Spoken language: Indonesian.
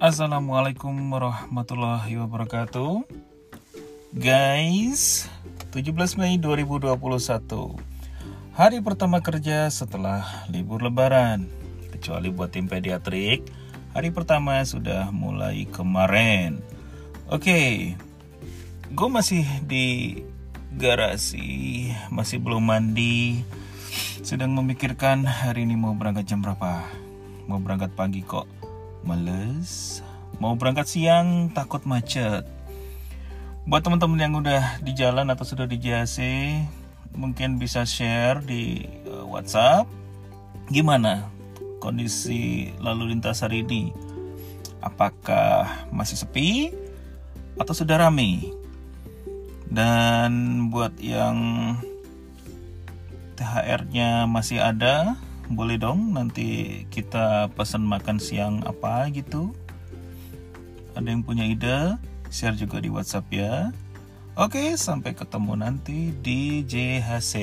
Assalamualaikum warahmatullahi wabarakatuh. Guys, 17 Mei 2021 Hari pertama kerja setelah libur lebaran. Kecuali buat tim pediatrik Hari pertama sudah mulai kemarin. Oke Gue masih di garasi Masih belum mandi. Sedang memikirkan hari ini mau berangkat jam berapa? Mau berangkat pagi kok males. Mau berangkat siang takut macet. Buat teman-teman yang udah di jalan atau sudah di JAC mungkin bisa share di uh, WhatsApp. Gimana kondisi lalu lintas hari ini? Apakah masih sepi atau sudah ramai dan buat yang THR-nya masih ada boleh dong nanti kita pesan makan siang apa gitu. Ada yang punya ide share juga di WhatsApp ya. Oke sampai ketemu nanti di JHC